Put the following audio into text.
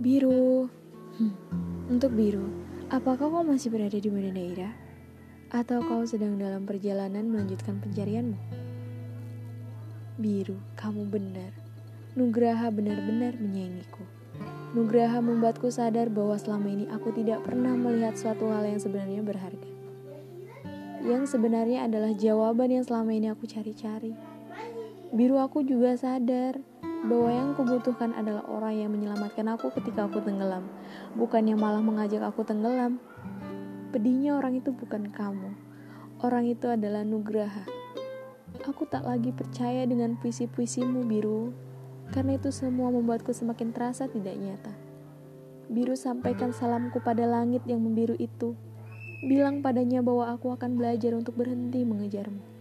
Biru. Hmm. Untuk biru, apakah kau masih berada di Medan Daerah? Atau kau sedang dalam perjalanan melanjutkan pencarianmu? Biru, kamu benar. Nugraha benar-benar menyayangiku. Nugraha membuatku sadar bahwa selama ini aku tidak pernah melihat suatu hal yang sebenarnya berharga. Yang sebenarnya adalah jawaban yang selama ini aku cari-cari. Biru aku juga sadar bahwa yang kubutuhkan adalah orang yang menyelamatkan aku ketika aku tenggelam, bukan yang malah mengajak aku tenggelam. Pedihnya orang itu bukan kamu. Orang itu adalah Nugraha. Aku tak lagi percaya dengan puisi-puisimu, Biru. Karena itu semua membuatku semakin terasa tidak nyata. Biru sampaikan salamku pada langit yang membiru itu. Bilang padanya bahwa aku akan belajar untuk berhenti mengejarmu.